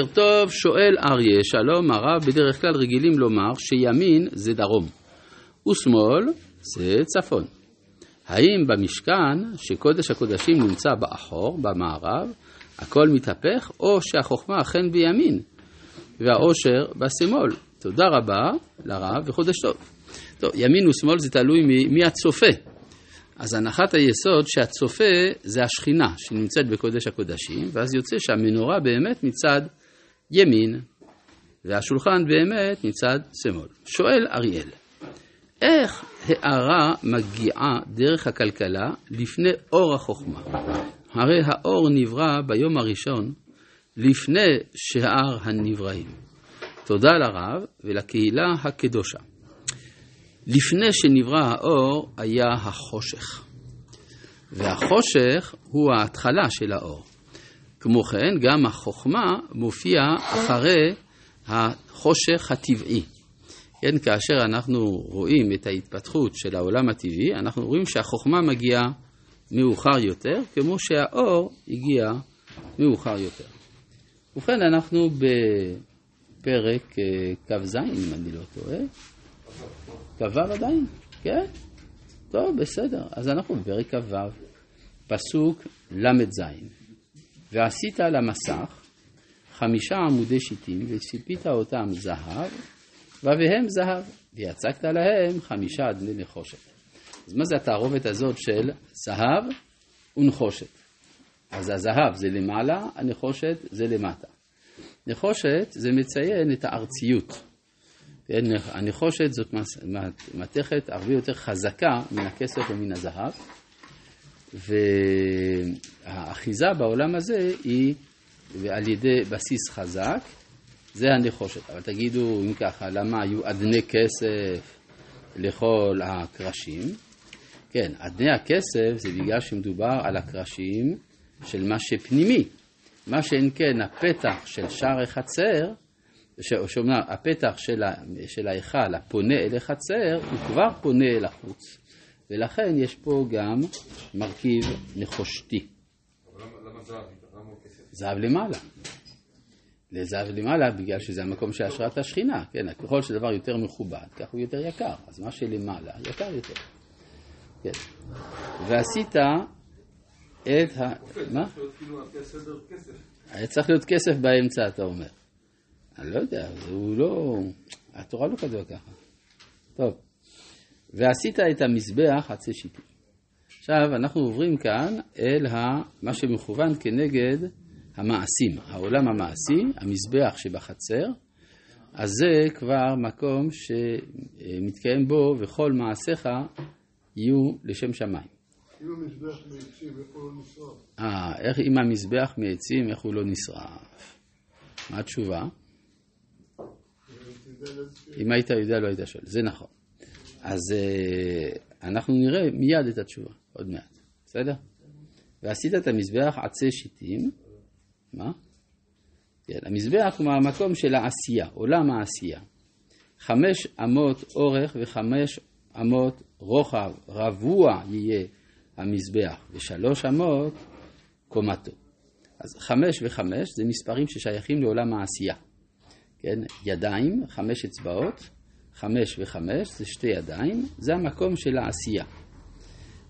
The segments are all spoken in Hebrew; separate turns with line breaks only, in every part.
בוקר טוב, שואל אריה, שלום הרב, בדרך כלל רגילים לומר שימין זה דרום ושמאל זה צפון. האם במשכן, שקודש הקודשים נמצא באחור, במערב, הכל מתהפך, או שהחוכמה אכן בימין והעושר בשמאל? תודה רבה לרב וחודש טוב. טוב, ימין ושמאל זה תלוי מי הצופה. אז הנחת היסוד שהצופה זה השכינה שנמצאת בקודש הקודשים, ואז יוצא שהמנורה באמת מצד ימין, והשולחן באמת מצד שמאל. שואל אריאל, איך הארה מגיעה דרך הכלכלה לפני אור החוכמה? הרי האור נברא ביום הראשון לפני שאר הנבראים. תודה לרב ולקהילה הקדושה. לפני שנברא האור היה החושך, והחושך הוא ההתחלה של האור. כמו כן, גם החוכמה מופיעה אחרי החושך הטבעי. כן, כאשר אנחנו רואים את ההתפתחות של העולם הטבעי, אנחנו רואים שהחוכמה מגיעה מאוחר יותר, כמו שהאור הגיע מאוחר יותר. ובכן, אנחנו בפרק אה, כ"ז, אם אני לא טועה. כ"ו עדיין? כן? טוב, בסדר. אז אנחנו בפרק כ"ו, פסוק ל"ז. ועשית על המסך חמישה עמודי שיטים, וציפית אותם זהב, ובהם זהב, ויצקת להם חמישה אדני נחושת. אז מה זה התערובת הזאת של זהב ונחושת? אז הזהב זה למעלה, הנחושת זה למטה. נחושת זה מציין את הארציות. הנחושת זאת מתכת הרבה יותר חזקה מן הכסף ומן הזהב, והאחיזה בעולם הזה היא על ידי בסיס חזק, זה הנחושת. אבל תגידו, אם ככה, למה היו אדני כסף לכל הקרשים? כן, אדני הכסף זה בגלל שמדובר על הקרשים של מה שפנימי. מה שאין כן, הפתח של שער החצר, שאומנם הפתח של ההיכל הפונה אל החצר, הוא כבר פונה אל החוץ. ולכן יש פה גם מרכיב נחושתי. זהב למעלה. לזהב למעלה בגלל שזה המקום של השראת השכינה, כן, ככל שדבר יותר מכובד, כך הוא יותר יקר, אז מה שלמעלה יקר יותר. כן. ועשית את ה... מה? כאילו היה צריך להיות כסף באמצע, אתה אומר. אני לא יודע, הוא לא... התורה לא כתובה ככה. טוב. ועשית את המזבח עצי שיטים. עכשיו, אנחנו עוברים כאן אל מה שמכוון כנגד המעשים, העולם המעשי, המזבח שבחצר, אז זה כבר מקום שמתקיים בו וכל מעשיך יהיו לשם שמיים.
אם המזבח מעצים, איך הוא לא נשרף?
אה, איך אם המזבח מעצים, איך הוא לא נשרף? מה התשובה? אם היית יודע, לא היית שואל. זה נכון. אז uh, אנחנו נראה מיד את התשובה, עוד מעט. בסדר? ועשית את המזבח עצי שיטים. מה? כן, המזבח הוא המקום של העשייה, עולם העשייה. חמש אמות אורך וחמש אמות רוחב, רבוע יהיה המזבח, ושלוש אמות קומתו. אז חמש וחמש זה מספרים ששייכים לעולם העשייה. כן, ידיים, חמש אצבעות, חמש וחמש זה שתי ידיים, זה המקום של העשייה.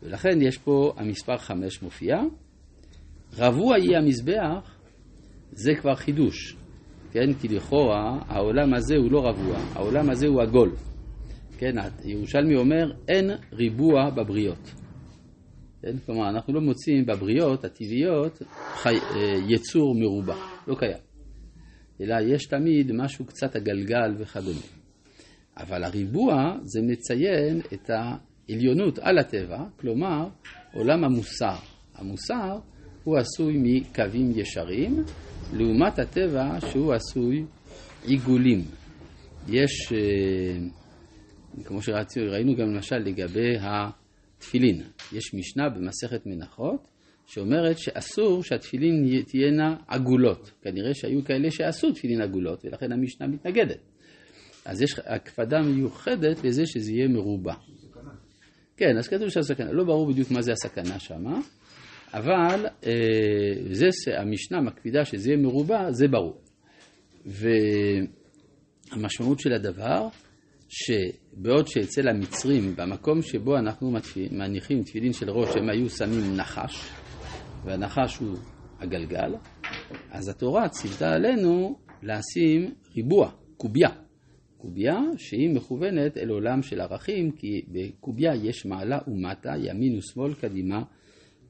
ולכן יש פה המספר חמש מופיע. רבוע יהיה המזבח, זה כבר חידוש. כן, כי לכאורה העולם הזה הוא לא רבוע, העולם הזה הוא עגול. כן, ירושלמי אומר אין ריבוע בבריות. כן, כלומר, אנחנו לא מוצאים בבריות הטבעיות חי, אה, יצור מרובע, לא קיים. אלא יש תמיד משהו קצת הגלגל וכדומה. אבל הריבוע זה מציין את העליונות על הטבע, כלומר עולם המוסר. המוסר הוא עשוי מקווים ישרים, לעומת הטבע שהוא עשוי עיגולים. יש, אה, כמו שראינו גם למשל לגבי התפילין, יש משנה במסכת מנחות שאומרת שאסור שהתפילין תהיינה עגולות. כנראה שהיו כאלה שעשו תפילין עגולות, ולכן המשנה מתנגדת. אז יש הקפדה מיוחדת לזה שזה יהיה מרובע. כן, אז כתוב שהסכנה, לא ברור בדיוק מה זה הסכנה שמה, אבל אה, זה שהמשנה מקפידה שזה יהיה מרובע, זה ברור. והמשמעות של הדבר, שבעוד שאצל המצרים, במקום שבו אנחנו מניחים תפילין של ראש, הם היו שמים נחש, והנחש הוא הגלגל, אז התורה ציוותה עלינו לשים ריבוע, קובייה. קובייה שהיא מכוונת אל עולם של ערכים, כי בקובייה יש מעלה ומטה, ימין ושמאל, קדימה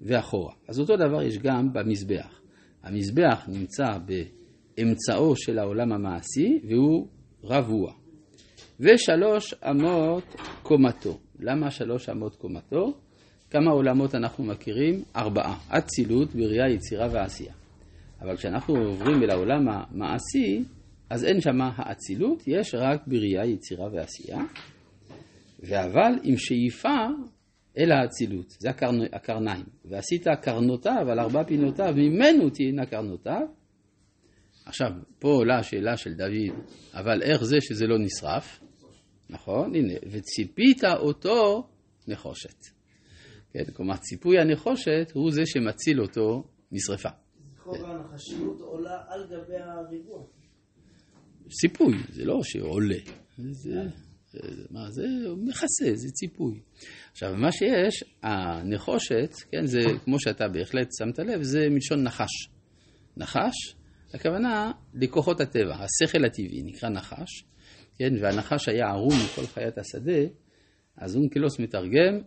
ואחורה. אז אותו דבר יש גם במזבח. המזבח נמצא באמצעו של העולם המעשי והוא רבוע. ושלוש אמות קומתו. למה שלוש אמות קומתו? כמה עולמות אנחנו מכירים? ארבעה. אצילות, בריאה, יצירה ועשייה. אבל כשאנחנו עוברים אל העולם המעשי, אז אין שם האצילות, יש רק בריאה, יצירה ועשייה. ואבל עם שאיפה אל האצילות, זה הקרנ... הקרניים. ועשית קרנותיו על ארבע פינותיו, ממנו תהיינה קרנותיו. עכשיו, פה עולה השאלה של דוד, אבל איך זה שזה לא נשרף? נכון, הנה, וציפית אותו נחושת. כן, כלומר, ציפוי הנחושת הוא זה שמציל אותו משרפה.
לכאורה הנחשיות עולה על גבי הריבוע.
ציפוי, זה לא שעולה. זה, זה, מה, זה מכסה, זה ציפוי. עכשיו, מה שיש, הנחושת, כן, זה כמו שאתה בהחלט שמת לב, זה מלשון נחש. נחש, הכוונה לכוחות הטבע, השכל הטבעי נקרא נחש, כן, והנחש היה ערום מכל חיית השדה, אז אונקלוס מתרגם,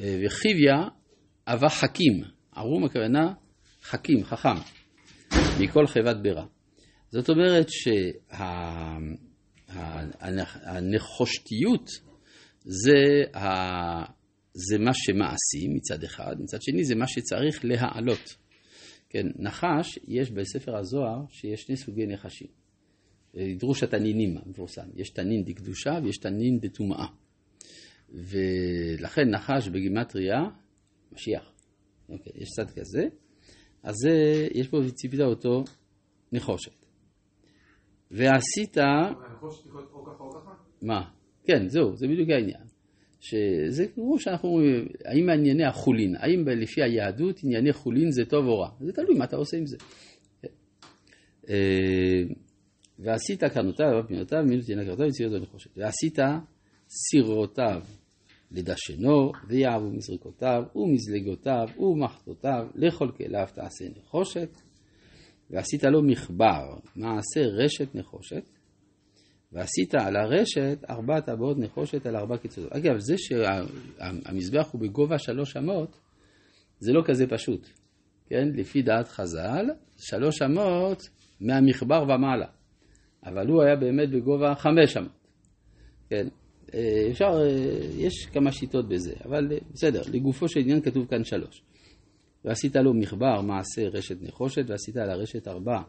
אה, וחיביה אבה חכים, ערום הכוונה חכים, חכם, מכל חיבת בירה. זאת אומרת שהנחושתיות זה, זה מה שמעשי מצד אחד, מצד שני זה מה שצריך להעלות. כן, נחש, יש בספר הזוהר שיש שני סוגי נחשים. דרוש התנינים המפורסם, יש תנין דקדושה ויש תנין דטומאה. ולכן נחש בגימטריה, משיח. אוקיי, יש צד כזה, אז זה, יש פה וציפית אותו נחושת. ועשית... מה? כן, זהו, זה בדיוק העניין. שזה כמו שאנחנו אומרים, האם ענייני החולין, האם לפי היהדות ענייני חולין זה טוב או רע? זה תלוי מה אתה עושה עם זה. אה, ועשית קרנותיו ופנותיו, מילות תהיינה קרנותיו וציונות הנחושת. ועשית סירותיו לדשנו, ויעבו מזריקותיו, ומזלגותיו, ומחתותיו, לכל כליו תעשה נחושת. ועשית לו מחבר, מעשה רשת נחושת, ועשית על הרשת ארבע טבעות נחושת על ארבע קיצות. אגב, זה שהמזבח הוא בגובה שלוש אמות, זה לא כזה פשוט. כן, לפי דעת חז"ל, שלוש אמות מהמחבר ומעלה. אבל הוא היה באמת בגובה חמש אמות. כן, אה, אפשר, אה, יש כמה שיטות בזה, אבל אה, בסדר, לגופו של עניין כתוב כאן שלוש. ועשית לו מחבר מעשה רשת נחושת, ועשית על הרשת ארבע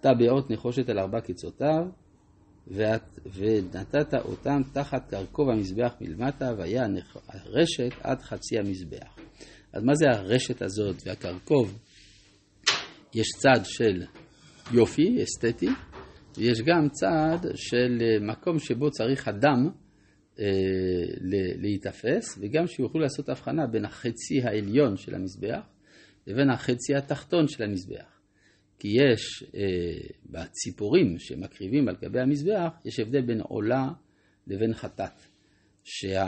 טבעות נחושת על ארבע קיצותיו, ואת, ונתת אותם תחת קרקוב המזבח מלמטה, והיה הרשת עד חצי המזבח. אז מה זה הרשת הזאת והקרקוב? יש צד של יופי, אסתטי, ויש גם צד של מקום שבו צריך אדם אה, להיתפס, וגם שיוכלו לעשות הבחנה בין החצי העליון של המזבח לבין החצי התחתון של המזבח. כי יש אה, בציפורים שמקריבים על גבי המזבח, יש הבדל בין עולה לבין חטאת. שה...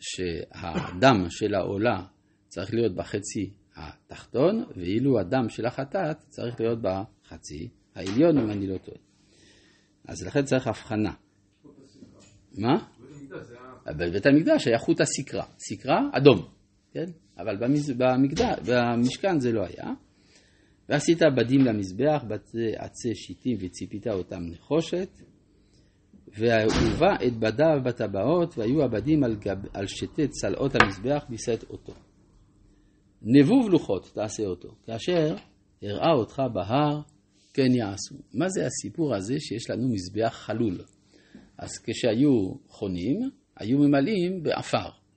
שהדם של העולה צריך להיות בחצי התחתון, ואילו הדם של החטאת צריך להיות בחצי העליון, אם אני לא טועה. אז לכן צריך הבחנה. מה? בבית המקדש היה חוט הסקרה. סקרה אדום, כן? אבל במקדש, במשכן זה לא היה. ועשית בדים למזבח, בתי עצי שיטים וציפית אותם נחושת, והובא את בדיו בטבעות, והיו הבדים על, גב, על שתי צלעות המזבח לשאת אותו. נבוב לוחות תעשה אותו, כאשר הראה אותך בהר, כן יעשו. מה זה הסיפור הזה שיש לנו מזבח חלול? אז כשהיו חונים, היו ממלאים בעפר.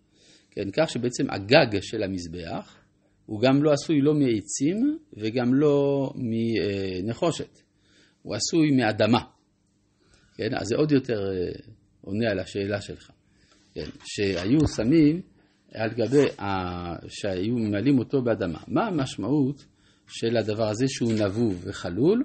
כן, כך שבעצם הגג של המזבח הוא גם לא עשוי לא מעצים וגם לא מנחושת, הוא עשוי מאדמה. כן, אז זה עוד יותר אה, עונה על השאלה שלך. כן, שהיו שמים על גבי, ה... שהיו ממלאים אותו באדמה. מה המשמעות של הדבר הזה שהוא נבוב וחלול?